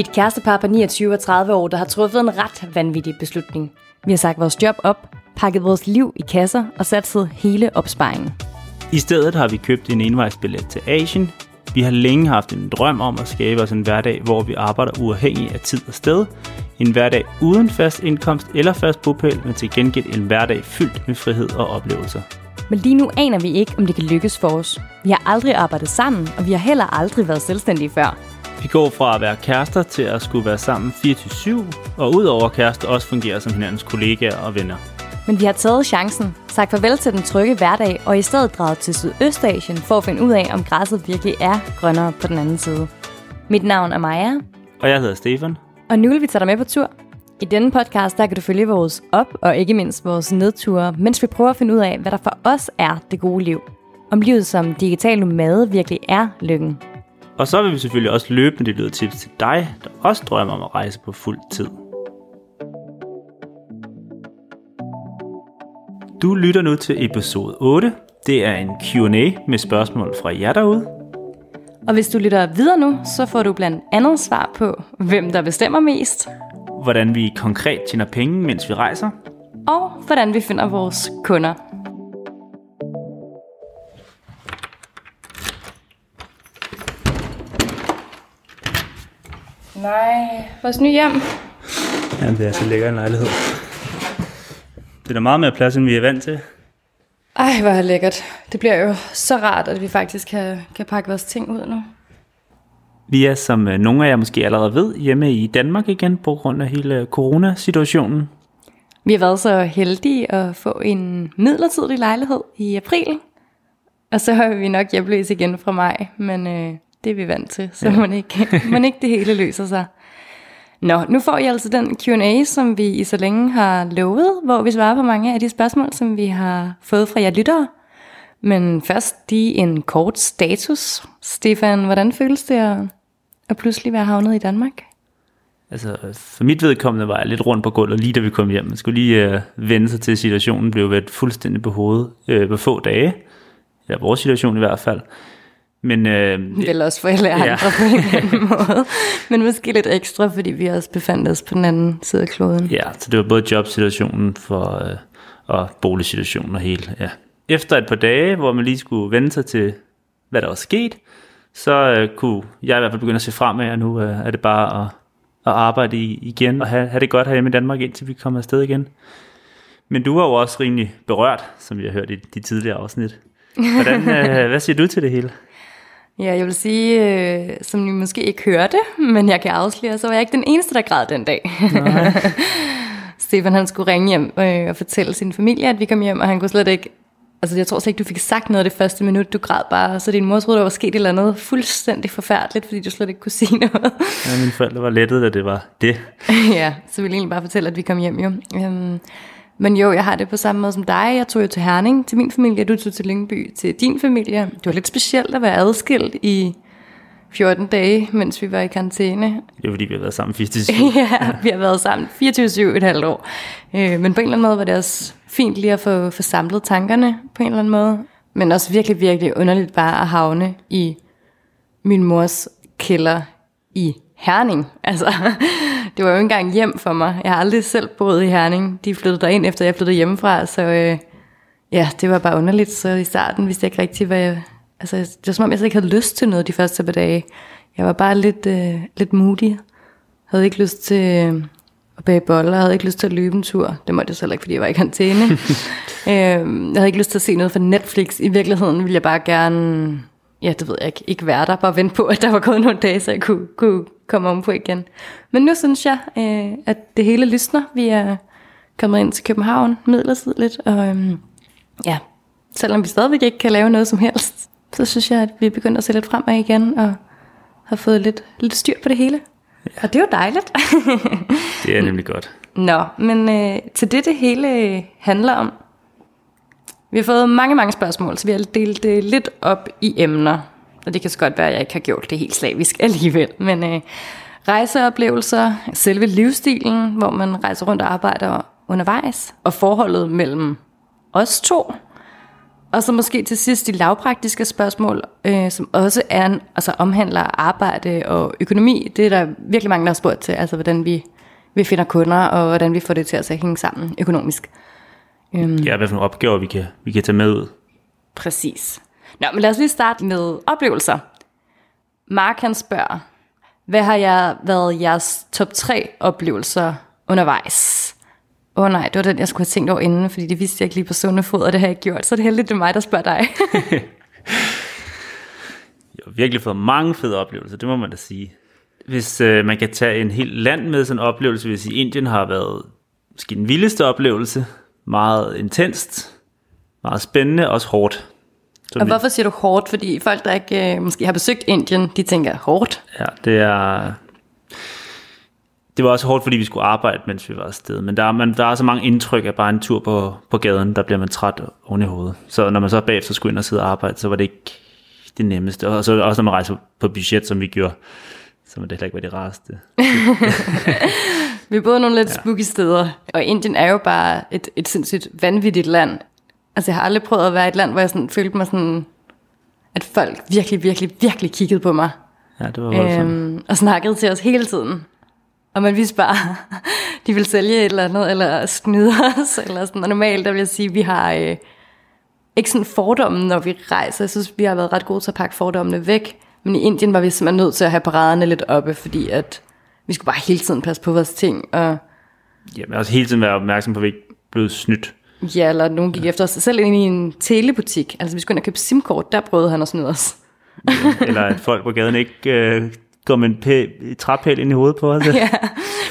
Vi er et kærestepar på 29 og 30 år, der har truffet en ret vanvittig beslutning. Vi har sagt vores job op, pakket vores liv i kasser og satset hele opsparingen. I stedet har vi købt en envejsbillet til Asien. Vi har længe haft en drøm om at skabe os en hverdag, hvor vi arbejder uafhængig af tid og sted. En hverdag uden fast indkomst eller fast bopæl, men til gengæld en hverdag fyldt med frihed og oplevelser. Men lige nu aner vi ikke, om det kan lykkes for os. Vi har aldrig arbejdet sammen, og vi har heller aldrig været selvstændige før. Vi går fra at være kærester til at skulle være sammen 24-7, og udover kærester også fungere som hinandens kollegaer og venner. Men vi har taget chancen, sagt farvel til den trygge hverdag, og i stedet draget til Sydøstasien for at finde ud af, om græsset virkelig er grønnere på den anden side. Mit navn er Maja, Og jeg hedder Stefan. og nu vil vi tage dig med på tur. I denne podcast, der kan du følge vores op- og ikke mindst vores nedture, mens vi prøver at finde ud af, hvad der for os er det gode liv. Om livet som digital nomade virkelig er lykken. Og så vil vi selvfølgelig også løbende dele tips til dig, der også drømmer om at rejse på fuld tid. Du lytter nu til episode 8. Det er en Q&A med spørgsmål fra jer derude. Og hvis du lytter videre nu, så får du blandt andet svar på, hvem der bestemmer mest, Hvordan vi konkret tjener penge, mens vi rejser. og hvordan vi finder vores kunder. Nej, vores nye hjem. Ja, det er så lækker en lejlighed. Det er da meget mere plads, end vi er vant til. Ej, hvor er det lækkert. Det bliver jo så rart, at vi faktisk kan, kan pakke vores ting ud nu. Vi er, som øh, nogle af jer måske allerede ved, hjemme i Danmark igen på grund af hele coronasituationen. Vi har været så heldige at få en midlertidig lejlighed i april. Og så er vi nok hjemløse igen fra maj, men øh, det er vi vant til, så ja. man, ikke, man ikke det hele løser sig. Nå, nu får I altså den Q&A, som vi i så længe har lovet, hvor vi svarer på mange af de spørgsmål, som vi har fået fra jer lyttere. Men først lige en kort status. Stefan, hvordan føles det at, at pludselig være havnet i Danmark? Altså, for mit vedkommende var jeg lidt rundt på gulvet lige da vi kom hjem. Man skulle lige øh, vende sig til situationen, blev vendt fuldstændig på hovedet øh, på få dage. Ja, vores situation i hvert fald. Men øh, Vel også for alle andre Ja. på en anden måde. Men måske lidt ekstra, fordi vi også befandt os på den anden side af kloden. ja, så det var både jobsituationen for, øh, og boligsituationen og hele. Ja. Efter et par dage, hvor man lige skulle vende sig til, hvad der var sket, så øh, kunne jeg i hvert fald begynde at se fremad, og nu øh, er det bare at, at arbejde i, igen og have, have det godt herhjemme i Danmark, indtil vi kommer afsted igen. Men du var jo også rimelig berørt, som vi har hørt i de tidligere afsnit. Hvordan, øh, hvad siger du til det hele? Ja, jeg vil sige, øh, som I måske ikke hørte, men jeg kan afsløre, så var jeg ikke den eneste, der græd den dag. Stefan han skulle ringe hjem øh, og fortælle sin familie, at vi kom hjem, og han kunne slet ikke... Altså, jeg tror slet ikke, du fik sagt noget det første minut. Du græd bare, så din mor troede, der var sket et eller andet fuldstændig forfærdeligt, fordi du slet ikke kunne sige noget. Ja, mine forældre var lettet, da det var det. ja, så vil jeg egentlig bare fortælle, at vi kom hjem jo. Um, men jo, jeg har det på samme måde som dig. Jeg tog jo til Herning til min familie, du tog til Lyngby til din familie. Det var lidt specielt at være adskilt i 14 dage, mens vi var i karantæne. Det var fordi, vi har været sammen 80 ja, vi har været sammen 24-7 et halvt år. Øh, men på en eller anden måde var det også fint lige at få, få samlet tankerne på en eller anden måde. Men også virkelig, virkelig underligt bare at havne i min mors kælder i Herning. Altså, det var jo ikke engang hjem for mig. Jeg har aldrig selv boet i Herning. De flyttede derind, efter jeg flyttede hjemmefra, så øh, ja, det var bare underligt. Så i starten vidste jeg ikke rigtig, hvad jeg... Altså, det var som om, jeg slet ikke havde lyst til noget de første par dage. Jeg var bare lidt, øh, lidt moody. Havde ikke lyst til øh, at bage boller. Havde ikke lyst til at løbe en tur. Det måtte jeg heller ikke, fordi jeg var i karantæne. øh, jeg havde ikke lyst til at se noget fra Netflix. I virkeligheden ville jeg bare gerne... Ja, det ved jeg ikke. Ikke være der. Bare vente på, at der var gået nogle dage, så jeg kunne, kunne komme om på igen. Men nu synes jeg, øh, at det hele lysner. Vi er kommet ind til København midlertidigt. Og øhm, ja, selvom vi stadigvæk ikke kan lave noget som helst, så synes jeg, at vi er begyndt at se lidt fremad igen. Og har fået lidt, lidt styr på det hele. Ja. Og det er jo dejligt. Det er nemlig godt. Nå, men øh, til det det hele handler om. Vi har fået mange, mange spørgsmål, så vi har delt det lidt op i emner. Og det kan så godt være, at jeg ikke har gjort det helt slavisk alligevel. Men øh, rejseoplevelser, selve livsstilen, hvor man rejser rundt og arbejder undervejs, og forholdet mellem os to, Og så måske til sidst de lavpraktiske spørgsmål, øh, som også er, en, altså omhandler arbejde og økonomi. Det er der virkelig mange, der har spurgt til, altså hvordan vi, vi finder kunder, og hvordan vi får det til at hænge sammen økonomisk. Øhm. Ja, hvad for nogle opgaver vi kan, vi kan tage med ud. Præcis. Nå, men lad os lige starte med oplevelser. Mark han spørger, hvad har jeg været jeres top 3 oplevelser undervejs? Åh oh, nej, det var den, jeg skulle have tænkt over inden, fordi det vidste jeg ikke lige på sunde fod, og det har jeg ikke gjort. Så er det heldigt, det er mig, der spørger dig. jeg har virkelig fået mange fede oplevelser, det må man da sige. Hvis øh, man kan tage en helt land med sådan en oplevelse, hvis i Indien har været måske den vildeste oplevelse, meget intenst, meget spændende, også hårdt og hvorfor siger du hårdt? Fordi folk, der ikke øh, måske har besøgt Indien, de tænker hårdt. Ja, det er... Det var også hårdt, fordi vi skulle arbejde, mens vi var afsted. Men der er, man, der er så mange indtryk af bare en tur på, på gaden, der bliver man træt oven i hovedet. Så når man så bagefter skulle ind og sidde og arbejde, så var det ikke det nemmeste. Og så også når man rejser på budget, som vi gjorde, så må det heller ikke være det rareste. vi boede nogle lidt ja. spooky steder, og Indien er jo bare et, et sindssygt vanvittigt land. Altså jeg har aldrig prøvet at være i et land, hvor jeg sådan, følte mig sådan, at folk virkelig, virkelig, virkelig kiggede på mig. Ja, det var øhm, Og snakkede til os hele tiden. Og man vidste bare, de vil sælge et eller andet, eller snyde os, eller sådan. Og normalt, der vil jeg sige, at vi har øh, ikke sådan fordommen, når vi rejser. Jeg synes, vi har været ret gode til at pakke fordommene væk. Men i Indien var vi simpelthen nødt til at have paraderne lidt oppe, fordi at vi skulle bare hele tiden passe på vores ting. Og ja, men også hele tiden være opmærksom på, at vi ikke blev snydt. Ja, eller nogen gik ja. efter os. Selv ind i en telebutik. Altså, vi skulle ind og købe simkort, der prøvede han at snyde os. Ja, eller at folk på gaden ikke øh, går med en pæ- træpæl ind i hovedet på os. ja,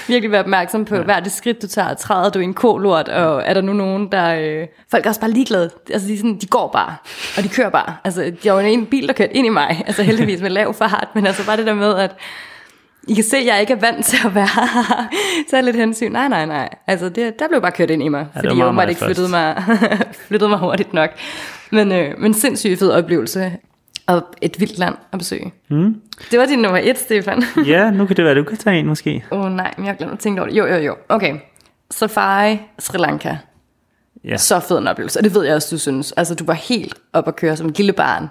virkelig være opmærksom på ja. hvert det skridt, du tager. Træder du i en kolort, og er der nu nogen, der... Øh... Folk er også bare ligeglade. Altså, de, sådan, de går bare, og de kører bare. Altså, der var en bil, der kørte ind i mig. Altså, heldigvis med lav fart, men altså bare det der med, at I kan se, at jeg ikke er vant til at være Tag lidt hensyn. Nej, nej, nej. Altså, det, der blev bare kørt ind i mig, ja, fordi jeg åbenbart ikke flyttede mig, flyttede mig hurtigt nok. Men, øh, men sindssygt fed oplevelse og et vildt land at besøge. Mm. Det var din nummer et, Stefan. ja, nu kan det være, du kan tage en måske. Åh oh, nej, men jeg har glemt at tænke over det. Jo, jo, jo. Okay. Safari, Sri Lanka. Ja. Så fed en oplevelse, og det ved jeg også, du synes. Altså, du var helt op at køre som en lille barn,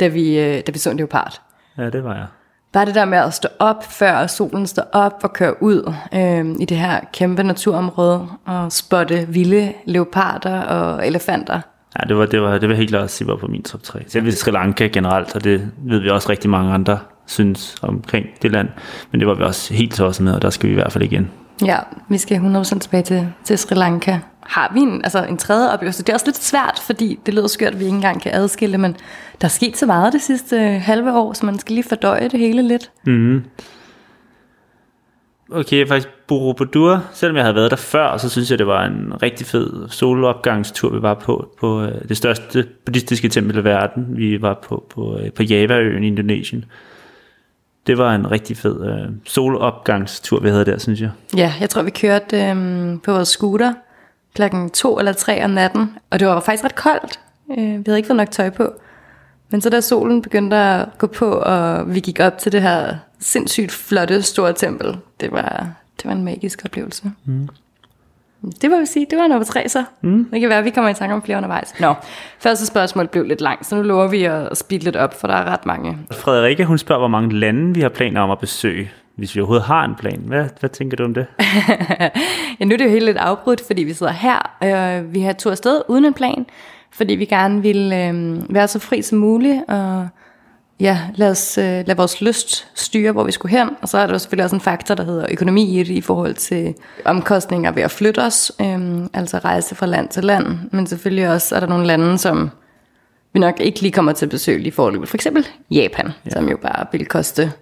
da vi, øh, da vi så en leopard. Ja, det var jeg. Bare det der med at stå op, før solen står op og køre ud øh, i det her kæmpe naturområde og spotte vilde leoparder og elefanter. Ja, det var, det var, det var helt klart sige var på min top 3. Selv Sri Lanka generelt, og det ved vi også rigtig mange andre synes omkring det land. Men det var vi også helt tosset med, og der skal vi i hvert fald igen. Ja, vi skal 100% tilbage til, til Sri Lanka. Har vi en, altså en tredje oplevelse? Det er også lidt svært, fordi det lyder skørt, at vi ikke engang kan adskille, men der er sket så meget det sidste halve år, så man skal lige fordøje det hele lidt. Mm-hmm. Okay, faktisk Borobudur, selvom jeg havde været der før, så synes jeg, det var en rigtig fed solopgangstur, vi var på, på øh, det største buddhistiske tempel i verden. Vi var på, på, øh, på Java-øen i Indonesien. Det var en rigtig fed øh, solopgangstur, vi havde der, synes jeg. Ja, jeg tror, vi kørte øh, på vores scooter klokken to eller tre om natten, og det var faktisk ret koldt. Øh, vi havde ikke fået nok tøj på. Men så da solen begyndte at gå på, og vi gik op til det her sindssygt flotte store tempel, det var, det var en magisk oplevelse. Mm. Det må vi sige, det var nummer tre så. Mm. Det kan være, at vi kommer i tanke om flere undervejs. Nå, første spørgsmål blev lidt langt, så nu lover vi at speede lidt op, for der er ret mange. Frederikke, hun spørger, hvor mange lande vi har planer om at besøge, hvis vi overhovedet har en plan. Hvad, hvad tænker du om det? ja, nu er det jo helt lidt afbrudt, fordi vi sidder her. Øh, vi har tur afsted uden en plan, fordi vi gerne vil øh, være så fri som muligt, og ja, lad, os, øh, lad vores lyst styre, hvor vi skulle hen. Og så er der selvfølgelig også en faktor, der hedder økonomi i det, i forhold til omkostninger ved at flytte os, øh, altså rejse fra land til land. Men selvfølgelig også er der nogle lande, som vi nok ikke lige kommer til at besøge lige forløbet. For eksempel Japan, ja. som jo bare vil koste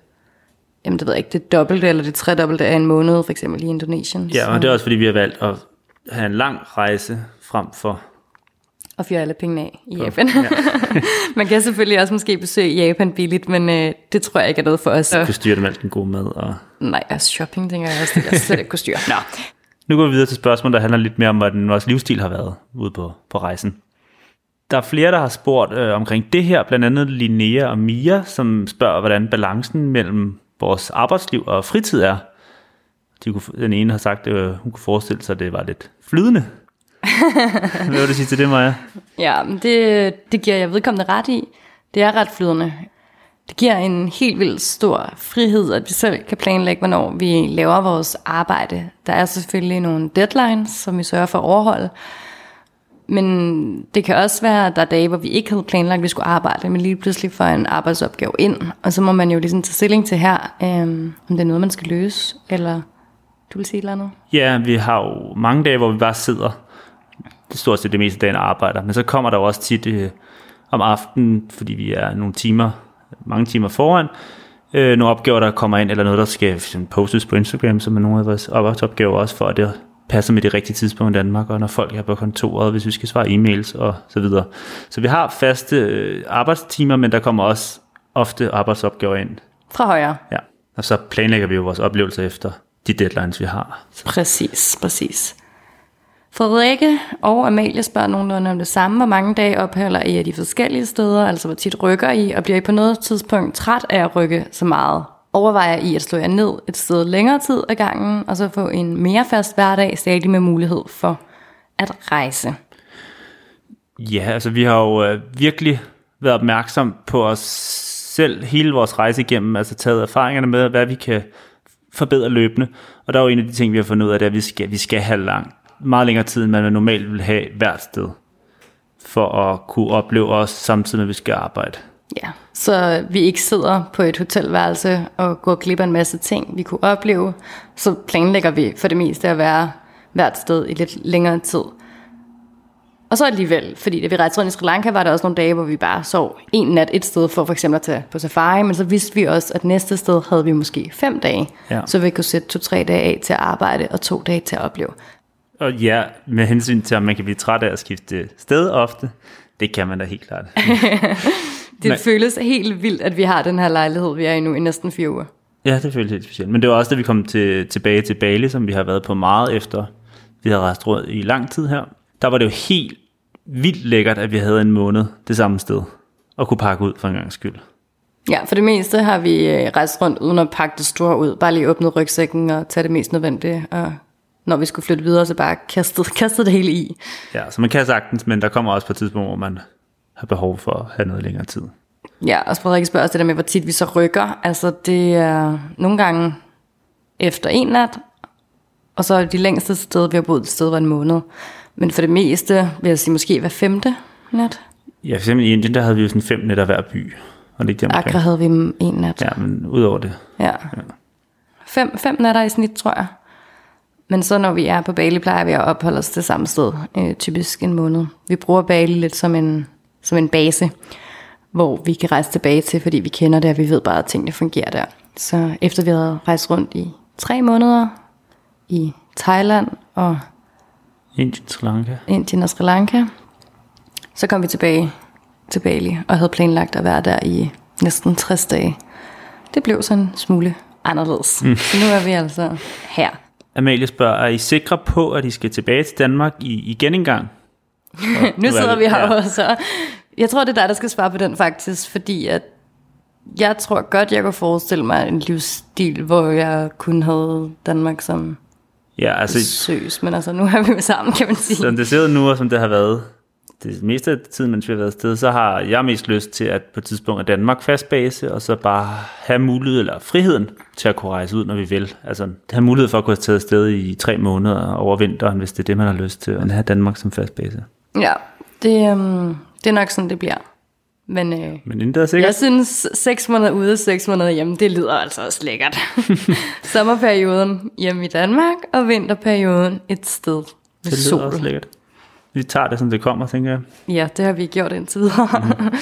jamen det ved jeg ikke, det dobbelte eller det tredobbelte af en måned, for eksempel i Indonesien. Ja, og det er også fordi, vi har valgt at have en lang rejse frem for og fyre alle pengene af i Japan. Ja. Man kan selvfølgelig også måske besøge Japan billigt, men øh, det tror jeg ikke er noget for os. Du kan styre det med alt den gode mad. Og... Nej, altså shopping tænker jeg også, det jeg slet ikke kunne styre. Nå. Nu går vi videre til spørgsmål, der handler lidt mere om, hvordan vores livsstil har været ude på, på rejsen. Der er flere, der har spurgt øh, omkring det her, blandt andet Linnea og Mia, som spørger, hvordan balancen mellem vores arbejdsliv og fritid er. De kunne, den ene har sagt, at øh, hun kunne forestille sig, at det var lidt flydende. Hvad vil du sige til det, Maja? Ja, det, det giver jeg vedkommende ret i. Det er ret flydende. Det giver en helt vildt stor frihed, at vi selv kan planlægge, hvornår vi laver vores arbejde. Der er selvfølgelig nogle deadlines, som vi sørger for at overholde. Men det kan også være, at der er dage, hvor vi ikke havde planlagt, at vi skulle arbejde, men lige pludselig får en arbejdsopgave ind. Og så må man jo ligesom tage stilling til her, øhm, om det er noget, man skal løse, eller du vil sige et eller andet? Ja, vi har jo mange dage, hvor vi bare sidder det stort set det meste af dagen arbejder. Men så kommer der jo også tit øh, om aftenen, fordi vi er nogle timer, mange timer foran, øh, nogle opgaver, der kommer ind, eller noget, der skal postes på Instagram, som er nogle af vores arbejdsopgaver også, for at det passer med det rigtige tidspunkt i Danmark, og når folk er på kontoret, hvis vi skal svare e-mails og så videre. Så vi har faste øh, arbejdstimer, men der kommer også ofte arbejdsopgaver ind. Fra højre. Ja, og så planlægger vi jo vores oplevelser efter de deadlines, vi har. Præcis, præcis. Frederikke og Amalie spørger nogenlunde om det samme. Hvor mange dage opholder I af de forskellige steder? Altså hvor tit rykker I? Og bliver I på noget tidspunkt træt af at rykke så meget? Overvejer I at slå jer ned et sted længere tid ad gangen, og så få en mere fast hverdag, stadig med mulighed for at rejse? Ja, altså vi har jo øh, virkelig været opmærksom på os selv hele vores rejse igennem, altså taget erfaringerne med, hvad vi kan forbedre løbende. Og der er jo en af de ting, vi har fundet ud af, det er, at vi skal, vi skal have lang, meget længere tid, end man normalt vil have hvert sted, for at kunne opleve os samtidig med, at vi skal arbejde. Ja, så vi ikke sidder på et hotelværelse og går glip af en masse ting, vi kunne opleve, så planlægger vi for det meste at være hvert sted i lidt længere tid. Og så alligevel, fordi da vi rejste rundt i Sri Lanka, var der også nogle dage, hvor vi bare sov en nat et sted for for eksempel at tage på safari, men så vidste vi også, at næste sted havde vi måske fem dage, ja. så vi kunne sætte to-tre dage af til at arbejde og to dage til at opleve. Og ja, med hensyn til, om man kan blive træt af at skifte sted ofte, det kan man da helt klart. det Men, føles helt vildt, at vi har den her lejlighed, vi er i nu i næsten fire uger. Ja, det føles helt specielt. Men det var også, da vi kom til, tilbage til Bali, som vi har været på meget efter. Vi har rejst rundt i lang tid her. Der var det jo helt vildt lækkert, at vi havde en måned det samme sted, og kunne pakke ud for en gang skyld. Ja, for det meste har vi øh, rejst rundt uden at pakke det store ud. Bare lige åbnet rygsækken og tage det mest nødvendige. Og når vi skulle flytte videre, så bare kastet, kastet det hele i. Ja, så man kan sagtens, men der kommer også på et tidspunkt, hvor man har behov for at have noget længere tid. Ja, og Frederik spørger også det der med, hvor tit vi så rykker. Altså det er nogle gange efter en nat, og så er de længste sted, vi har boet et sted, var en måned. Men for det meste vil jeg sige måske hver femte nat. Ja, for eksempel i Indien, der havde vi jo sådan fem nætter hver by. Og det Accra havde vi en nat. Ja, men udover det. Ja. ja. Fem, fem natter i snit, tror jeg. Men så når vi er på Bali, plejer vi at opholde os det samme sted, øh, typisk en måned. Vi bruger Bali lidt som en, som en base, hvor vi kan rejse tilbage til, fordi vi kender det, og vi ved bare, at tingene fungerer der. Så efter vi havde rejst rundt i tre måneder i Thailand og Indien, Sri Lanka. Indien og Sri Lanka. Så kom vi tilbage til Bali og havde planlagt at være der i næsten 60 dage. Det blev sådan en smule anderledes. Mm. Så nu er vi altså her. Amalie spørger, er I sikre på, at I skal tilbage til Danmark i, igen en gang? nu sidder vi her ja. også. Jeg tror, det er dig, der skal svare på den faktisk, fordi at jeg tror godt, jeg kunne forestille mig en livsstil, hvor jeg kun havde Danmark som Ja, altså, søs, men altså nu er vi jo sammen, kan man sige. Som det ser ud nu, og som det har været det meste af tiden, mens vi har været afsted, så har jeg mest lyst til, at på et tidspunkt er Danmark fast base, og så bare have mulighed, eller friheden til at kunne rejse ud, når vi vil. Altså have mulighed for at kunne tage afsted i tre måneder over vinteren, hvis det er det, man har lyst til, at have Danmark som fast base. Ja, det, um, det er nok sådan, det bliver. Men, øh, Men intet er sikkert. Jeg synes, seks måneder ude, seks måneder hjemme, det lyder altså også lækkert. Sommerperioden hjemme i Danmark, og vinterperioden et sted med det lyder sol. også lækkert. Vi tager det, som det kommer, tænker jeg. Ja, det har vi gjort indtil videre. Mm.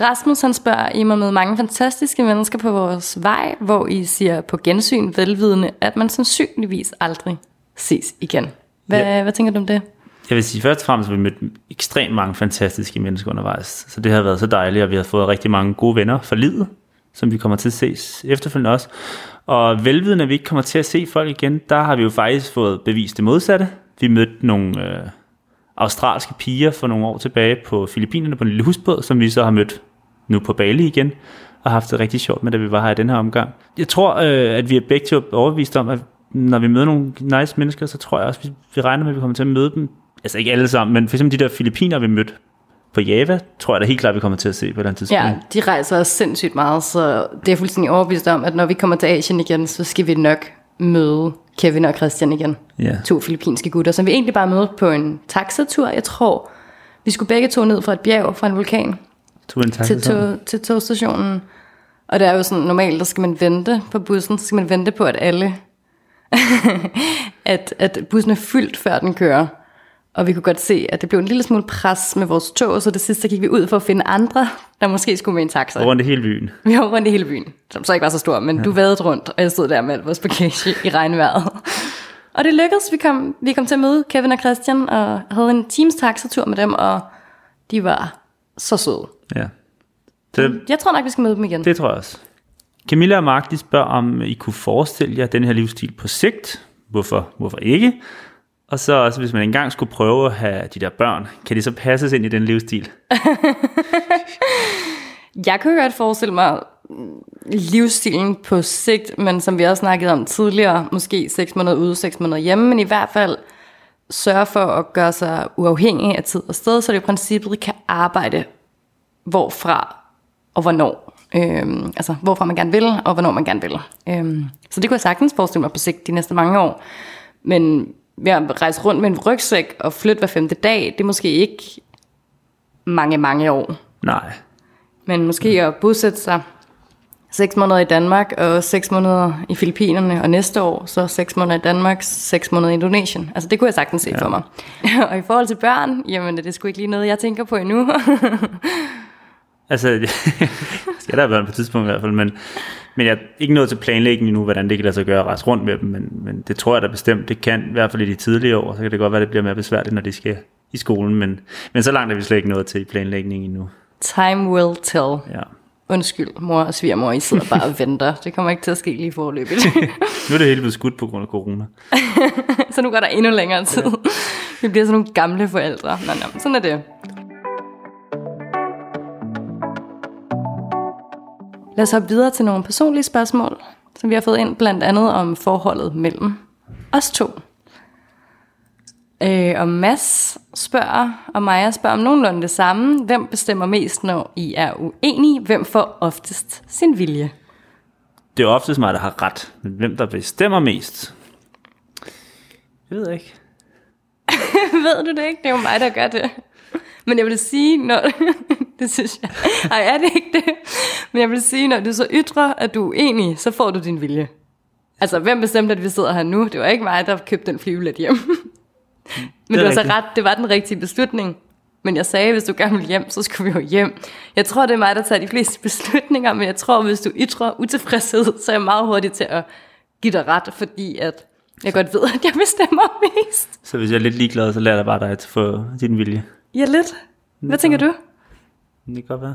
Rasmus han spørger, I mig med mange fantastiske mennesker på vores vej, hvor I siger på gensyn velvidende, at man sandsynligvis aldrig ses igen. Hvad, ja. hvad tænker du om det? Jeg vil sige, først og fremmest har vi mødt ekstremt mange fantastiske mennesker undervejs. Så det har været så dejligt, og vi har fået rigtig mange gode venner for livet, som vi kommer til at ses efterfølgende også. Og velvidende, at vi ikke kommer til at se folk igen, der har vi jo faktisk fået bevist det modsatte. Vi mødte nogle øh, australske piger for nogle år tilbage på Filippinerne på en lille husbåd, som vi så har mødt nu på Bali igen, og haft det rigtig sjovt med, da vi var her i den her omgang. Jeg tror, øh, at vi er begge til overbevist om, at når vi møder nogle nice mennesker, så tror jeg også, at vi regner med, at vi kommer til at møde dem altså ikke alle sammen, men for eksempel de der filipiner, vi mødte på Java, tror jeg da helt klart, vi kommer til at se på den tidspunkt. Ja, de rejser også sindssygt meget, så det er fuldstændig overbevist om, at når vi kommer til Asien igen, så skal vi nok møde Kevin og Christian igen. Ja. To filippinske gutter, som vi egentlig bare mødte på en taxatur. Jeg tror, vi skulle begge to ned fra et bjerg, fra en vulkan, Tog en til, tog, til togstationen. Og det er jo sådan, normalt, der skal man vente på bussen, så skal man vente på, at alle, at, at bussen er fyldt, før den kører. Og vi kunne godt se, at det blev en lille smule pres med vores tog, så det sidste gik vi ud for at finde andre, der måske skulle med en taxa. Rundt i hele byen. Vi var rundt i hele byen, som så ikke var så stor, men ja. du vadede rundt, og jeg stod der med al vores bagage i regnvejret. Og det lykkedes, vi kom, vi kom til at møde Kevin og Christian, og havde en teams taxatur med dem, og de var så søde. Ja. Så Jeg tror nok, vi skal møde dem igen. det tror jeg også. Camilla og Mark, de spørger, om I kunne forestille jer den her livsstil på sigt. Hvorfor, hvorfor ikke? Og så også, hvis man engang skulle prøve at have de der børn, kan de så passes ind i den livsstil? Jeg kan godt forestille mig livsstilen på sigt, men som vi også snakkede om tidligere, måske 6 måneder ude, 6 måneder hjemme, men i hvert fald sørge for at gøre sig uafhængig af tid og sted, så det i princippet kan arbejde hvorfra og hvornår. Øhm, altså, hvorfra man gerne vil, og hvornår man gerne vil. Øhm, så det kunne jeg sagtens forestille mig på sigt de næste mange år. Men ved at rejse rundt med en rygsæk og flytte hver femte dag, det er måske ikke mange, mange år. Nej. Men måske at bosætte sig 6 måneder i Danmark og 6 måneder i Filippinerne, og næste år så 6 måneder i Danmark, 6 måneder i Indonesien. Altså det kunne jeg sagtens se ja. for mig. og i forhold til børn, jamen det er sgu ikke lige noget, jeg tænker på endnu. Altså, jeg skal der børn på et tidspunkt i hvert fald, men, men jeg er ikke nået til planlægning endnu, hvordan det kan lade sig gøre at rejse rundt med dem, men, men det tror jeg da bestemt, det kan, i hvert fald i de tidlige år, så kan det godt være, det bliver mere besværligt, når de skal i skolen, men, men så langt er vi slet ikke nået til i planlægningen endnu. Time will tell. Ja. Undskyld, mor og svigermor, I sidder bare og venter. Det kommer ikke til at ske lige forløbet. Nu er det hele blevet skudt på grund af corona. så nu går der endnu længere tid. Vi bliver sådan nogle gamle forældre. Nå, nå, sådan er det. Lad os hoppe videre til nogle personlige spørgsmål, som vi har fået ind blandt andet om forholdet mellem os to. Øh, og Mads spørger, og Maja spørger om nogenlunde det samme. Hvem bestemmer mest, når I er uenige? Hvem får oftest sin vilje? Det er oftest mig, der har ret, men hvem der bestemmer mest? Jeg ved ikke. Ved du det ikke? Det er jo mig, der gør det. Men jeg vil sige, når... det synes jeg... Ej, er det ikke det? Men jeg vil sige, når du så ytrer, at du er uenig, så får du din vilje. Altså, hvem bestemte, at vi sidder her nu? Det var ikke mig, der købte den flyvelet hjem. Men er du har så ret, det var den rigtige beslutning. Men jeg sagde, hvis du gerne vil hjem, så skulle vi jo hjem. Jeg tror, det er mig, der tager de fleste beslutninger, men jeg tror, hvis du ytrer utilfredshed, så er jeg meget hurtig til at give dig ret, fordi at jeg godt ved, at jeg bestemmer mest. Så hvis jeg er lidt ligeglad, så lader jeg bare dig at få din vilje. Ja, lidt. Hvad tænker du? Det kan godt være.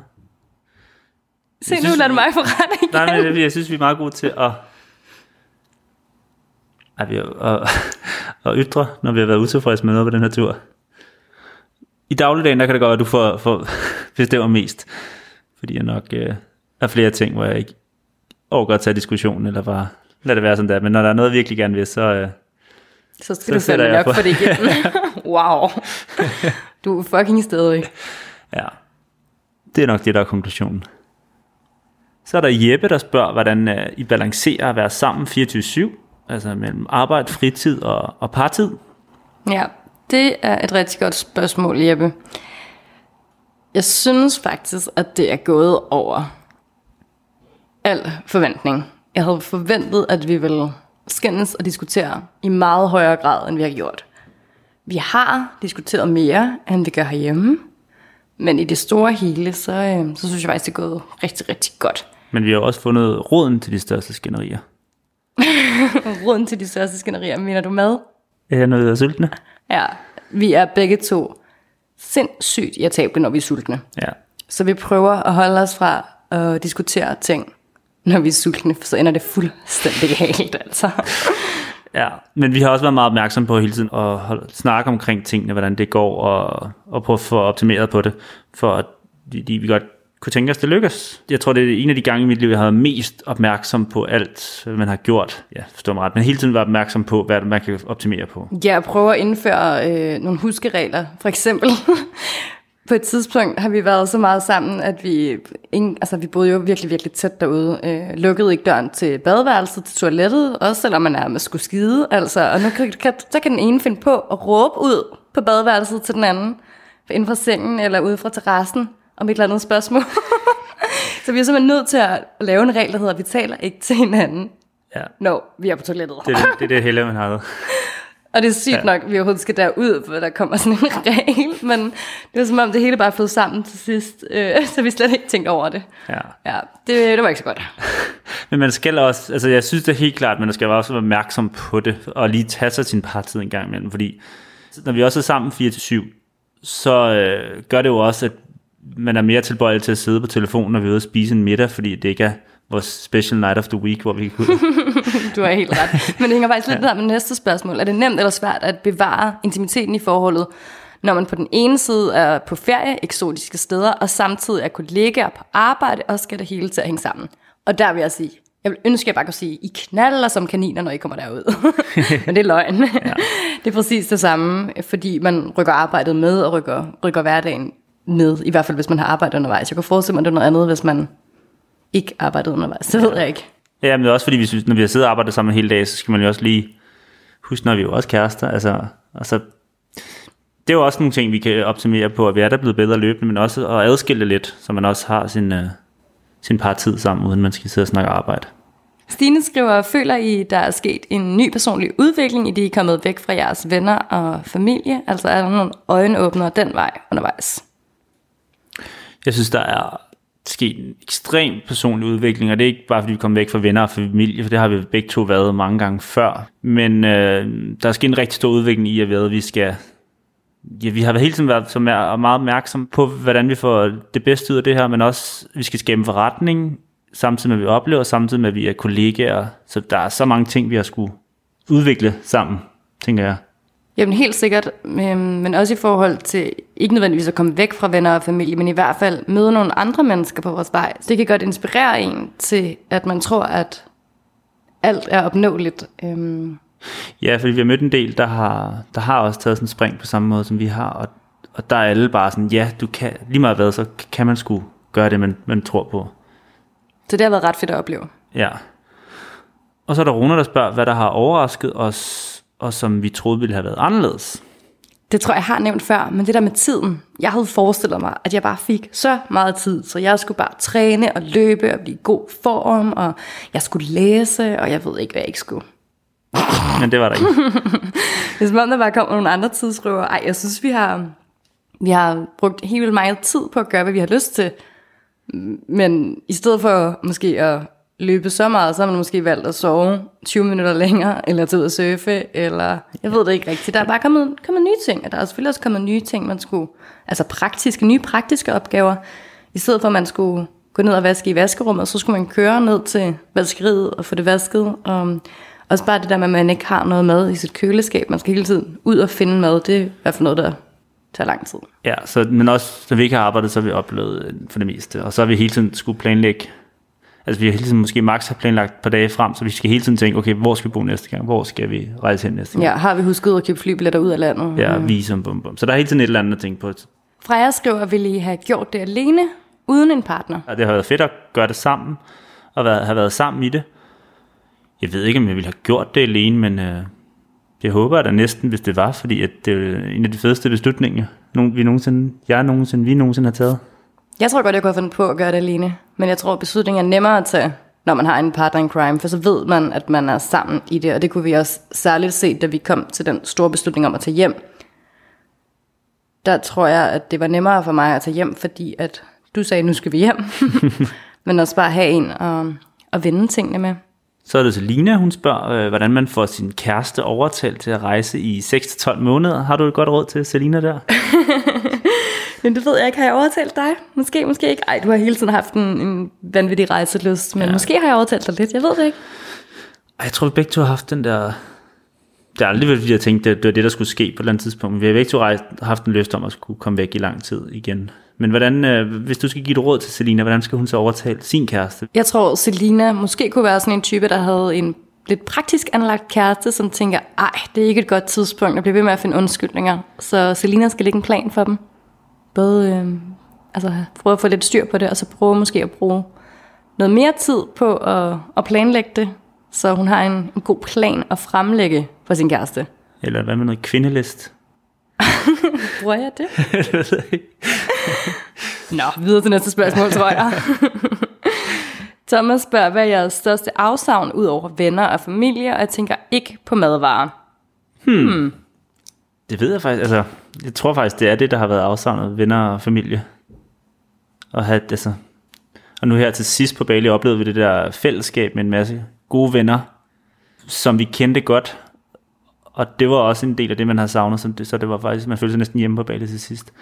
Se, Jeg nu synes, lader du mig få ret igen. Nej, men jeg, synes, vi er meget gode til at, at, vi, at, at ytre, når vi har været utilfredse med noget på den her tur. I dagligdagen, der kan det godt være, at du får, får bestemmer mest. Fordi jeg nok øh, er flere ting, hvor jeg ikke overgår at tage diskussionen, eller bare lad det være sådan der. Men når der er noget, jeg virkelig gerne vil, så... Øh, Så skal Så du jeg nok på. for det igennem. wow. Du er fucking stadig. Ja, det er nok det, der er konklusionen. Så er der Jeppe, der spørger, hvordan uh, I balancerer at være sammen 24-7, altså mellem arbejde, fritid og, og partid. Ja, det er et rigtig godt spørgsmål, Jeppe. Jeg synes faktisk, at det er gået over al forventning. Jeg havde forventet, at vi ville skændes og diskutere i meget højere grad, end vi har gjort. Vi har diskuteret mere, end vi gør herhjemme. Men i det store hele, så, øh, så synes jeg faktisk, det er gået rigtig, rigtig godt. Men vi har også fundet råden til de største skænderier. Råden til de største skænderier, mener du mad? Er jeg noget af sultne? Ja, vi er begge to sindssygt irritable, når vi er sultne. Ja. Så vi prøver at holde os fra at diskutere ting, når vi er sultne, for så ender det fuldstændig galt, altså ja. Men vi har også været meget opmærksomme på hele tiden at snakke omkring tingene, hvordan det går, og, og prøve at få optimeret på det, for at vi, vi godt kunne tænke os, det lykkes. Jeg tror, det er en af de gange i mit liv, jeg har været mest opmærksom på alt, hvad man har gjort. Ja, forstår mig ret. Men hele tiden var opmærksom på, hvad man kan optimere på. Ja, prøve at indføre øh, nogle huskeregler. For eksempel, på et tidspunkt har vi været så meget sammen, at vi, ingen, altså vi boede jo virkelig, virkelig tæt derude. Øh, lukkede ikke døren til badeværelset, til toilettet, også selvom man er med skulle skide. Altså, og nu kan, kan, så kan den ene finde på at råbe ud på badeværelset til den anden, inden fra sengen eller ude fra terrassen, om et eller andet spørgsmål. så vi er simpelthen nødt til at lave en regel, der hedder, at vi taler ikke til hinanden, Ja. når vi er på toilettet. Det er det, det, er det helle, man har. Og det er sygt ja. Nok, at vi overhovedet skal derud, for der kommer sådan en regel, men det er som om det hele bare fået sammen til sidst, øh, så vi slet ikke tænkte over det. Ja. Ja, det, det var ikke så godt. Men man skal også, altså jeg synes det er helt klart, men man skal også være opmærksom på det, og lige tage sig sin partid en gang imellem, fordi når vi også er sammen 4-7, så øh, gør det jo også, at man er mere tilbøjelig til at sidde på telefonen, når vi er ude og spise en middag, fordi det ikke er vores special night of the week, hvor vi ud. Du har helt ret. Men det hænger faktisk lidt ja. der med næste spørgsmål. Er det nemt eller svært at bevare intimiteten i forholdet, når man på den ene side er på ferie, eksotiske steder, og samtidig er kollegaer på arbejde, og skal det hele til at hænge sammen? Og der vil jeg sige, jeg vil ønske, at jeg bare kunne sige, I knaller som kaniner, når I kommer derud. Men det er løgn. Ja. Det er præcis det samme, fordi man rykker arbejdet med, og rykker, rykker hverdagen med, i hvert fald hvis man har arbejdet undervejs. Jeg kan forestille mig, at det er noget andet, hvis man ikke arbejdede undervejs. Det ved jeg ikke. Ja, men det er også fordi, vi når vi har siddet og arbejdet sammen hele dag, så skal man jo også lige huske, når vi er jo også kærester. Altså, altså, det er jo også nogle ting, vi kan optimere på, at vi er der blevet bedre løbende, men også at adskille lidt, så man også har sin, uh, sin par tid sammen, uden man skal sidde og snakke arbejde. Stine skriver, føler I, der er sket en ny personlig udvikling, i det I er kommet væk fra jeres venner og familie? Altså er der nogle øjenåbnere den vej undervejs? Jeg synes, der er sket en ekstrem personlig udvikling, og det er ikke bare, fordi vi kom væk fra venner og familie, for det har vi begge to været mange gange før. Men øh, der er sket en rigtig stor udvikling i, at vi, ved, at vi skal... Ja, vi har hele tiden været så meget meget opmærksom på, hvordan vi får det bedste ud af det her, men også, vi skal skabe forretning, samtidig med, at vi oplever, samtidig med, at vi er kollegaer. Så der er så mange ting, vi har skulle udvikle sammen, tænker jeg. Jamen helt sikkert, øhm, men også i forhold til, ikke nødvendigvis at komme væk fra venner og familie, men i hvert fald møde nogle andre mennesker på vores vej. Det kan godt inspirere en til, at man tror, at alt er opnåeligt. Øhm, Ja, fordi vi har mødt en del, der har, der har også taget sådan en spring på samme måde, som vi har, og, og der er alle bare sådan, ja, du kan, lige meget hvad, så kan man sgu gøre det, man, man tror på. så det har været ret fedt at opleve. Ja. Og så er der Rune, der spørger, hvad der har overrasket os, og som vi troede ville have været anderledes. Det tror jeg, har nævnt før, men det der med tiden. Jeg havde forestillet mig, at jeg bare fik så meget tid, så jeg skulle bare træne og løbe og blive god form, og jeg skulle læse, og jeg ved ikke, hvad jeg ikke skulle. Men det var der ikke. Som om, der bare kommer nogle andre tidsrøver. Ej, jeg synes, vi har, vi har brugt helt vildt meget tid på at gøre, hvad vi har lyst til. Men i stedet for måske at løbe så meget, så har man måske valgt at sove 20 minutter længere, eller tage ud og surfe, eller jeg ved det ikke rigtigt. Der er bare kommet, kommet nye ting, og der er selvfølgelig også kommet nye ting, man skulle, altså praktiske, nye praktiske opgaver. I stedet for, at man skulle gå ned og vaske i vaskerummet, så skulle man køre ned til vaskeriet og få det vasket. Og også bare det der med, at man ikke har noget mad i sit køleskab. Man skal hele tiden ud og finde mad. Det er i hvert fald noget, der tager lang tid. Ja, så, men også, når vi ikke har arbejdet, så har vi oplevet øh, for det meste. Og så har vi hele tiden skulle planlægge, altså vi har hele tiden måske max har planlagt et par dage frem, så vi skal hele tiden tænke, okay, hvor skal vi bo næste gang? Hvor skal vi rejse hen næste gang? Ja, har vi husket at købe flybilletter ud af landet? Ja, visum, bum, bum. Så der er hele tiden et eller andet at tænke på. Freja skriver, vil I have gjort det alene, uden en partner? Og det har været fedt at gøre det sammen, og været, have været sammen i det. Jeg ved ikke, om jeg ville have gjort det alene, men øh, jeg håber da næsten, hvis det var, fordi at det er en af de fedeste beslutninger, nogen, vi nogensinde, jeg nogensinde, vi nogensinde har taget. Jeg tror godt, jeg kunne have fundet på at gøre det alene. Men jeg tror, beslutningen er nemmere at tage, når man har en partner in crime. For så ved man, at man er sammen i det. Og det kunne vi også særligt se, da vi kom til den store beslutning om at tage hjem. Der tror jeg, at det var nemmere for mig at tage hjem, fordi at du sagde, nu skal vi hjem. Men også bare have en og, og vende tingene med. Så er det til Lina, hun spørger, øh, hvordan man får sin kæreste overtalt til at rejse i 6-12 måneder. Har du et godt råd til Selina der? Men det ved jeg ikke, har jeg overtalt dig? Måske, måske ikke. Ej, du har hele tiden haft en, en vanvittig rejseløst, men ja. måske har jeg overtalt dig lidt, jeg ved det ikke. Ej, Jeg tror, vi begge to har haft den der det er aldrig, fordi jeg tænkte, at det var det, der skulle ske på et eller andet tidspunkt. Vi har ikke to rejst, haft en løft om at skulle komme væk i lang tid igen. Men hvordan, øh, hvis du skal give et råd til Selina, hvordan skal hun så overtale sin kæreste? Jeg tror, Selina måske kunne være sådan en type, der havde en lidt praktisk anlagt kæreste, som tænker, ej, det er ikke et godt tidspunkt at blive ved med at finde undskyldninger. Så Selina skal lægge en plan for dem. Både øh, altså, prøve at få lidt styr på det, og så prøve måske at bruge noget mere tid på at, at planlægge det, så hun har en, en god plan at fremlægge for sin kæreste. Eller hvad med noget kvindelist? Bruger jeg det? det ved jeg ikke. Nå, videre til næste spørgsmål, tror jeg. Thomas spørger, hvad er jeres største afsavn ud over venner og familie, og jeg tænker ikke på madvarer. Det ved jeg faktisk, altså, jeg tror faktisk, det er det, der har været afsavnet, venner og familie. Og, have, altså, og nu her til sidst på Bali oplevede vi det der fællesskab med en masse gode venner, som vi kendte godt. Og det var også en del af det, man har savnet, så det, så det var faktisk, man følte sig næsten hjemme på Bali til sidst.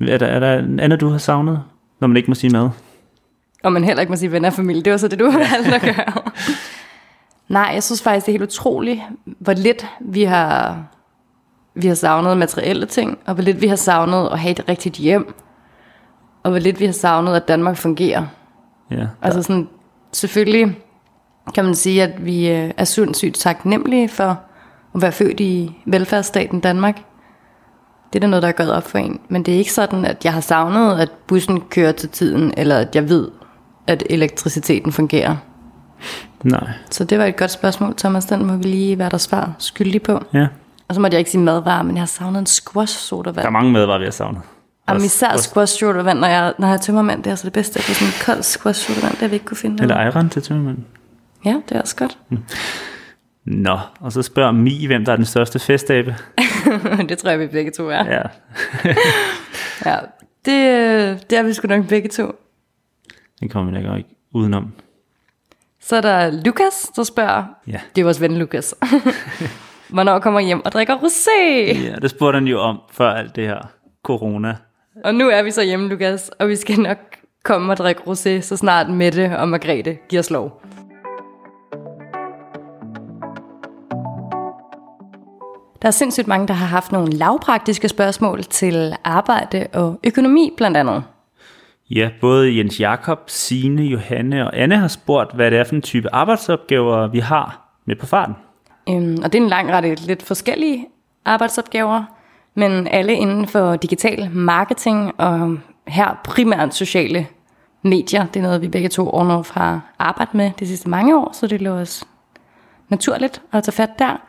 Er der, er der en andet, du har savnet, når man ikke må sige mad? Og man heller ikke må sige venner og familie. Det var så det, du har valgt at gøre. Nej, jeg synes faktisk, det er helt utroligt, hvor lidt vi har, vi har savnet materielle ting, og hvor lidt vi har savnet at have et rigtigt hjem, og hvor lidt vi har savnet, at Danmark fungerer. Ja, Altså sådan, selvfølgelig kan man sige, at vi øh, er sindssygt taknemmelige for at være født i velfærdsstaten Danmark. Det er da noget, der er gået op for en. Men det er ikke sådan, at jeg har savnet, at bussen kører til tiden, eller at jeg ved, at elektriciteten fungerer. nej. Så det var et godt spørgsmål, Thomas. Den må vi lige være der svar skyldig på. Ja. Og så måtte jeg ikke sige madvarer, men jeg har savnet en squash sodavand. Der er mange madvarer, vi har savnet. Jamen især squash sodavand, når jeg, når jeg er tømmermand, det er altså det bedste. Det er sådan en kold squash sodavand, det har vi ikke kunne finde. Eller. Ejren til tømmermanden. Ja, det er også godt. Nå, og så spørger Mi, hvem der er den største festabe. det tror jeg, vi begge to er. Ja. Ja, det, det er vi sgu nok begge to. Den kommer vi nok ikke udenom. Så er der Lukas, der spørger, Ja. det er vores ven Lukas, hvornår kommer hjem og drikker rosé? Ja, det spurgte han jo om før alt det her corona. Og nu er vi så hjemme, Lukas, og vi skal nok komme og drikke rosé, så snart Mette og Margrethe giver os lov. Der er sindssygt mange, der har haft nogle lavpraktiske spørgsmål til arbejde og økonomi blandt andet. Ja, både Jens Jakob, Sine, Johanne og Anne har spurgt, hvad det er for en type arbejdsopgaver, vi har med på farten. Øhm, og det er en lang række lidt forskellige arbejdsopgaver, men alle inden for digital marketing og her primært sociale medier. Det er noget, vi begge to Ornov har arbejdet med de sidste mange år, så det lå os naturligt at tage fat der.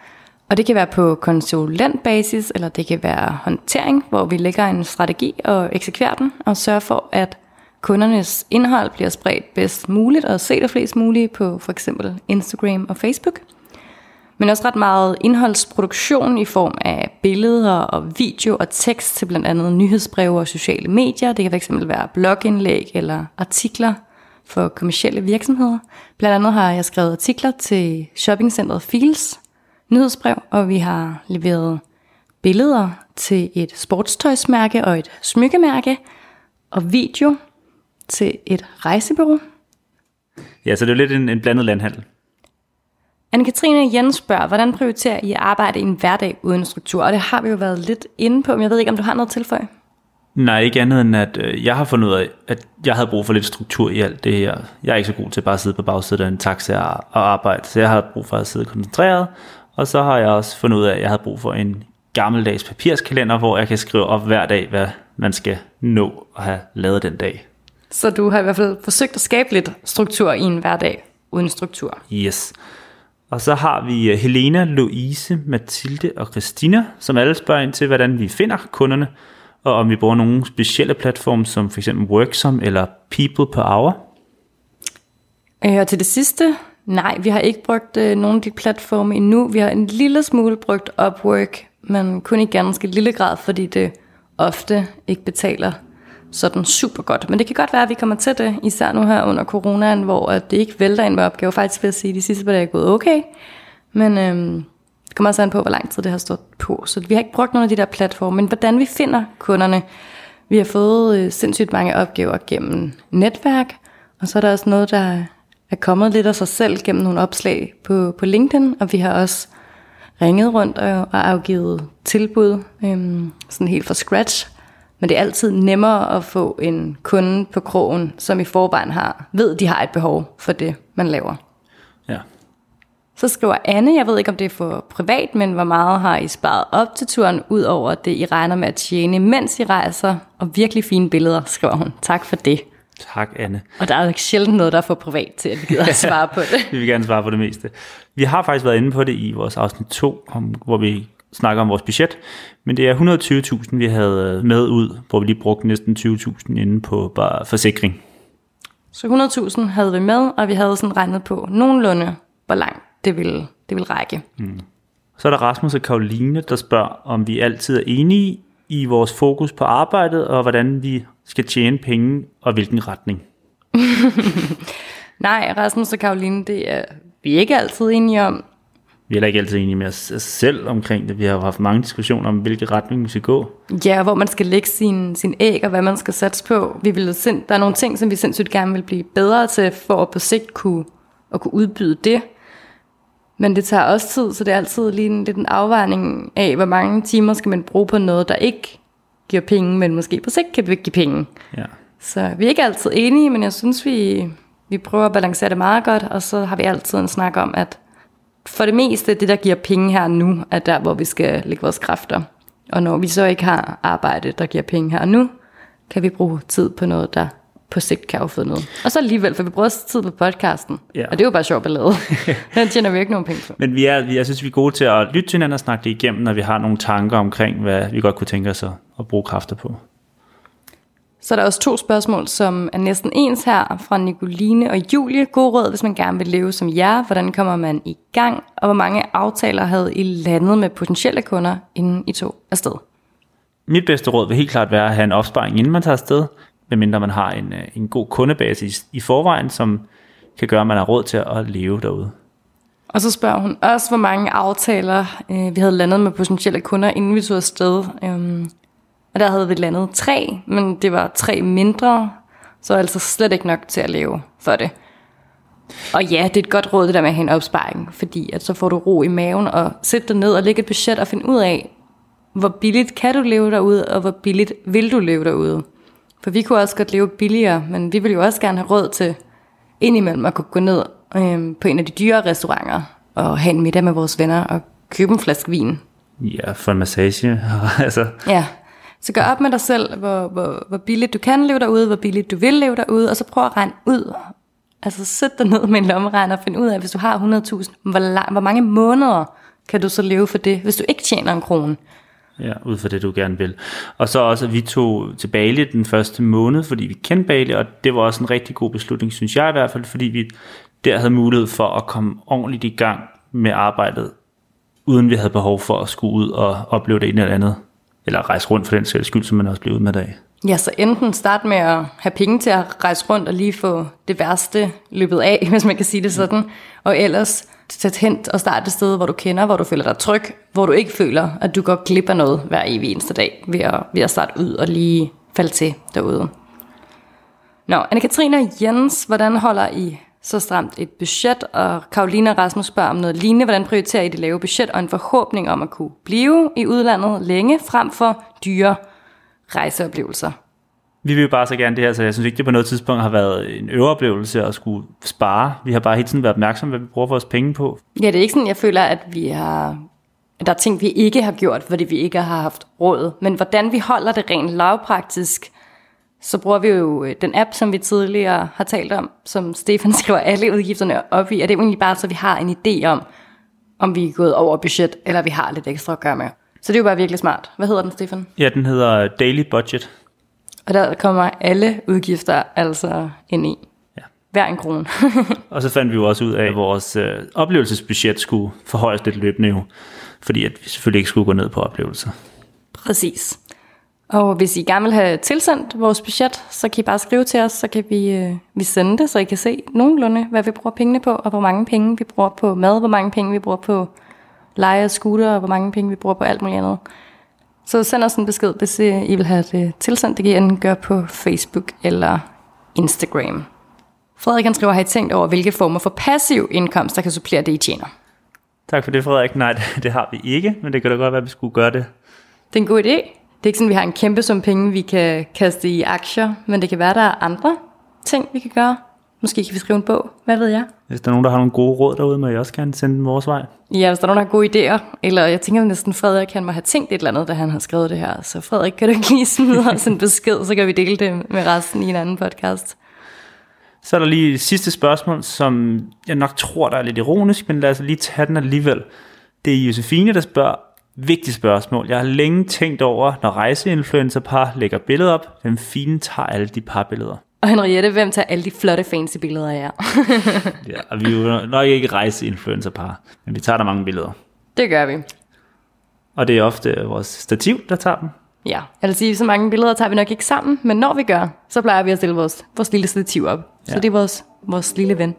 Og det kan være på konsulentbasis, eller det kan være håndtering, hvor vi lægger en strategi og eksekverer den, og sørger for, at kundernes indhold bliver spredt bedst muligt og set af flest muligt på for eksempel Instagram og Facebook men også ret meget indholdsproduktion i form af billeder og video og tekst til blandt andet nyhedsbreve og sociale medier. Det kan fx være blogindlæg eller artikler for kommersielle virksomheder. Blandt andet har jeg skrevet artikler til shoppingcentret Fields nyhedsbrev, og vi har leveret billeder til et sportstøjsmærke og et smykkemærke, og video til et rejsebureau. Ja, så det er lidt en, en blandet landhandel. Anne-Katrine Jens spørger, hvordan prioriterer I at arbejde i en hverdag uden struktur? Og det har vi jo været lidt inde på, men jeg ved ikke, om du har noget at tilføje? Nej, ikke andet end, at øh, jeg har fundet ud af, at jeg havde brug for lidt struktur i alt det her. Jeg er ikke så god til bare at sidde på bagsædet af en taxa og, og arbejde, så jeg har brug for at sidde koncentreret. Og så har jeg også fundet ud af, at jeg havde brug for en gammeldags papirskalender, hvor jeg kan skrive op hver dag, hvad man skal nå at have lavet den dag. Så du har i hvert fald forsøgt at skabe lidt struktur i en hverdag uden struktur. Yes. Og så har vi øh, Helena, Louise, Mathilde og Christina, som alle spørger ind til, hvordan vi finder kunderne, og om vi bruger nogle specielle platforme, som f.eks. Worksom eller People per Hour. Øh, og til det sidste, nej, vi har ikke brugt øh, nogen af de platforme endnu. Vi har en lille smule brugt Upwork, men kun i ganske lille grad, fordi det ofte ikke betaler sådan super godt. Men det kan godt være, at vi kommer til det, især nu her under coronaen, hvor at det ikke vælter ind med opgaver. Faktisk vil jeg sige, at de sidste par dage er gået okay. Men øhm, det kommer også an på, hvor lang tid det har stået på. Så vi har ikke brugt nogen af de der platforme. Men hvordan vi finder kunderne, vi har fået øh, sindssygt mange opgaver gennem netværk, og så er der også noget, der er kommet lidt af sig selv gennem nogle opslag på, på LinkedIn, og vi har også ringet rundt og, og afgivet tilbud, øhm, sådan helt fra scratch. Men det er altid nemmere at få en kunde på krogen, som i forvejen har, ved, de har et behov for det, man laver. Ja. Så skriver Anne, jeg ved ikke om det er for privat, men hvor meget har I sparet op til turen, ud over det I regner med at tjene, mens I rejser, og virkelig fine billeder, skriver hun. Tak for det. Tak, Anne. Og der er jo ikke sjældent noget, der er for privat til, at vi gider at svare på det. vi vil gerne svare på det meste. Vi har faktisk været inde på det i vores afsnit 2, hvor vi snakker om vores budget, men det er 120.000, vi havde med ud, hvor vi lige brugte næsten 20.000 inde på bare forsikring. Så 100.000 havde vi med, og vi havde sådan regnet på nogenlunde, hvor langt det ville, det ville række. Mm. Så er der Rasmus og Karoline, der spørger, om vi altid er enige i vores fokus på arbejdet, og hvordan vi skal tjene penge, og hvilken retning. Nej, Rasmus og Karoline, det er vi ikke altid enige om. Vi er heller ikke altid enige med os selv omkring det. Vi har haft mange diskussioner om, hvilke retning vi skal gå. Ja, hvor man skal lægge sin, sin æg, og hvad man skal satse på. Vi vil sind, der er nogle ting, som vi sindssygt gerne vil blive bedre til, for at på sigt kunne, at kunne udbyde det. Men det tager også tid, så det er altid lige en, lidt en afvejning af, hvor mange timer skal man bruge på noget, der ikke giver penge, men måske på sigt kan give penge. Ja. Så vi er ikke altid enige, men jeg synes, vi, vi prøver at balancere det meget godt, og så har vi altid en snak om, at for det meste, det der giver penge her nu, er der, hvor vi skal lægge vores kræfter. Og når vi så ikke har arbejde, der giver penge her nu, kan vi bruge tid på noget, der på sigt kan afføde noget. Og så alligevel, for vi bruger også tid på podcasten. Ja. Og det er jo bare sjovt at lave. Den tjener vi ikke nogen penge på. Men vi er, jeg synes, vi er gode til at lytte til hinanden og snakke det igennem, når vi har nogle tanker omkring, hvad vi godt kunne tænke os at, at bruge kræfter på. Så er der også to spørgsmål, som er næsten ens her, fra Nicoline og Julie. God råd, hvis man gerne vil leve som jer. Hvordan kommer man i gang? Og hvor mange aftaler havde I landet med potentielle kunder, inden I tog afsted? Mit bedste råd vil helt klart være at have en opsparing, inden man tager afsted medmindre man har en, øh, en god kundebase i, i forvejen, som kan gøre, at man har råd til at leve derude. Og så spørger hun også, hvor mange aftaler øh, vi havde landet med potentielle kunder, inden vi tog afsted. Øhm, og der havde vi landet tre, men det var tre mindre, så altså slet ikke nok til at leve for det. Og ja, det er et godt råd, det der med at have en opsparing, fordi at så får du ro i maven og sætte dig ned og lægge et budget og finde ud af, hvor billigt kan du leve derude, og hvor billigt vil du leve derude. For vi kunne også godt leve billigere, men vi ville jo også gerne have råd til indimellem at kunne gå ned øh, på en af de dyre restauranter og have en middag med vores venner og købe en flaske vin. Ja, for en massage. altså. Ja, så gør op med dig selv, hvor, hvor, hvor billigt du kan leve derude, hvor billigt du vil leve derude, og så prøv at regne ud. Altså sæt dig ned med en lommeregner og find ud af, hvis du har 100.000, hvor, lang, hvor mange måneder kan du så leve for det, hvis du ikke tjener en krone. Ja, ud fra det, du gerne vil. Og så også, at vi tog til Bali den første måned, fordi vi kendte Bali, og det var også en rigtig god beslutning, synes jeg i hvert fald, fordi vi der havde mulighed for at komme ordentligt i gang med arbejdet, uden vi havde behov for at skulle ud og opleve det ene eller andet, eller rejse rundt for den sags skyld, som man også bliver ud med dag. Ja, så enten start med at have penge til at rejse rundt og lige få det værste løbet af, hvis man kan sige det sådan, og ellers sæt hen og starte et sted, hvor du kender, hvor du føler dig tryg, hvor du ikke føler, at du går glip af noget hver evig eneste dag, ved at, ved at starte ud og lige falde til derude. Nå, Anne-Katrine og Jens, hvordan holder I så stramt et budget? Og Karoline og Rasmus spørger om noget lignende. Hvordan prioriterer I det lave budget og en forhåbning om at kunne blive i udlandet længe frem for dyre rejseoplevelser? vi vil jo bare så gerne det her, så jeg synes ikke, det på noget tidspunkt har været en øveoplevelse at skulle spare. Vi har bare hele tiden været opmærksomme, hvad vi bruger vores penge på. Ja, det er ikke sådan, jeg føler, at vi har... Der er ting, vi ikke har gjort, fordi vi ikke har haft råd. Men hvordan vi holder det rent lavpraktisk, så bruger vi jo øh, den app, som vi tidligere har talt om, som Stefan skriver alle udgifterne op i, og det er egentlig bare, så vi har en idé om, om vi er gået over budget, eller vi har lidt ekstra at gøre med. Så det er jo bare virkelig smart. Hvad hedder den, Stefan? Ja, den hedder Daily Budget. Og der kommer alle udgifter altså ind i. Ja. Hver en krone. og så fandt vi jo også ud af, at vores øh, oplevelsesbudget skulle forhøjes lidt løbende jo. Fordi at vi selvfølgelig ikke skulle gå ned på oplevelser. Præcis. Og hvis I gerne vil have tilsendt vores budget, så kan I bare skrive til os, så kan vi, øh, vi sende det, så I kan se nogenlunde, hvad vi bruger pengene på, og hvor mange penge vi bruger på mad, hvor mange penge vi bruger på leje og scooter, og hvor mange penge vi bruger på alt muligt andet. Så send os en besked, hvis I vil have det tilsendt. Det kan I enten gøre på Facebook eller Instagram. Frederik han skriver, har I tænkt over, hvilke former for passiv indkomst, der kan supplere det, I tjener? Tak for det, Frederik. Nej, det, det har vi ikke, men det kan da godt være, at vi skulle gøre det. Det er en god idé. Det er ikke sådan, at vi har en kæmpe sum penge, vi kan kaste i aktier, men det kan være, der er andre ting, vi kan gøre. Måske kan vi skrive en bog. Hvad ved jeg? Hvis der er nogen, der har nogle gode råd derude, må jeg også gerne sende dem vores vej. Ja, hvis der er nogen, der har gode idéer. Eller jeg tænker næsten, Frederik han må have tænkt et eller andet, da han har skrevet det her. Så Frederik, kan du ikke lige smide os en besked, så kan vi dele det med resten i en anden podcast. Så er der lige et sidste spørgsmål, som jeg nok tror, der er lidt ironisk, men lad os lige tage den alligevel. Det er Josefine, der spørger, vigtigt spørgsmål. Jeg har længe tænkt over, når rejseinfluencerpar lægger billeder op, hvem fine tager alle de par billeder. Og Henriette, hvem tager alle de flotte fancy billeder af jer? ja, og vi er jo nok ikke rejseinfluencerpar, men vi tager der mange billeder. Det gør vi. Og det er ofte vores stativ, der tager dem. Ja, jeg vil sige, så mange billeder tager vi nok ikke sammen, men når vi gør, så plejer vi at stille vores, vores lille stativ op. Ja. Så det er vores, vores lille ven.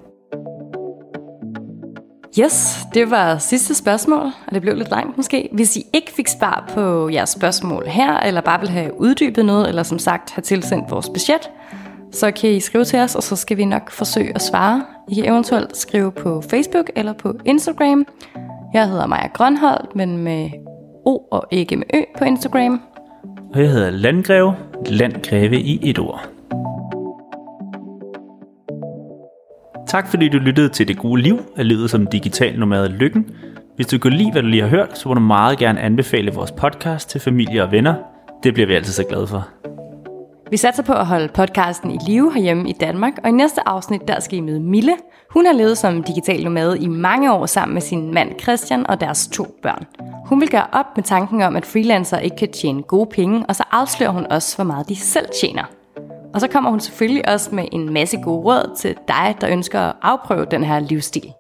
Yes, det var sidste spørgsmål, og det blev lidt langt måske. Hvis I ikke fik svar på jeres spørgsmål her, eller bare vil have uddybet noget, eller som sagt have tilsendt vores budget, så kan I skrive til os, og så skal vi nok forsøge at svare. I kan eventuelt skrive på Facebook eller på Instagram. Jeg hedder Maja Grønholdt, men med O og ikke med Ø på Instagram. Og jeg hedder Landgreve, Landgreve i et ord. Tak fordi du lyttede til Det Gode Liv af livet som digital nomad Lykken. Hvis du kunne lide, hvad du lige har hørt, så må du meget gerne anbefale vores podcast til familie og venner. Det bliver vi altid så glade for. Vi satser på at holde podcasten i live herhjemme i Danmark, og i næste afsnit der skal I møde Mille. Hun har levet som digital nomade i mange år sammen med sin mand Christian og deres to børn. Hun vil gøre op med tanken om, at freelancer ikke kan tjene gode penge, og så afslører hun også, hvor meget de selv tjener. Og så kommer hun selvfølgelig også med en masse gode råd til dig, der ønsker at afprøve den her livsstil.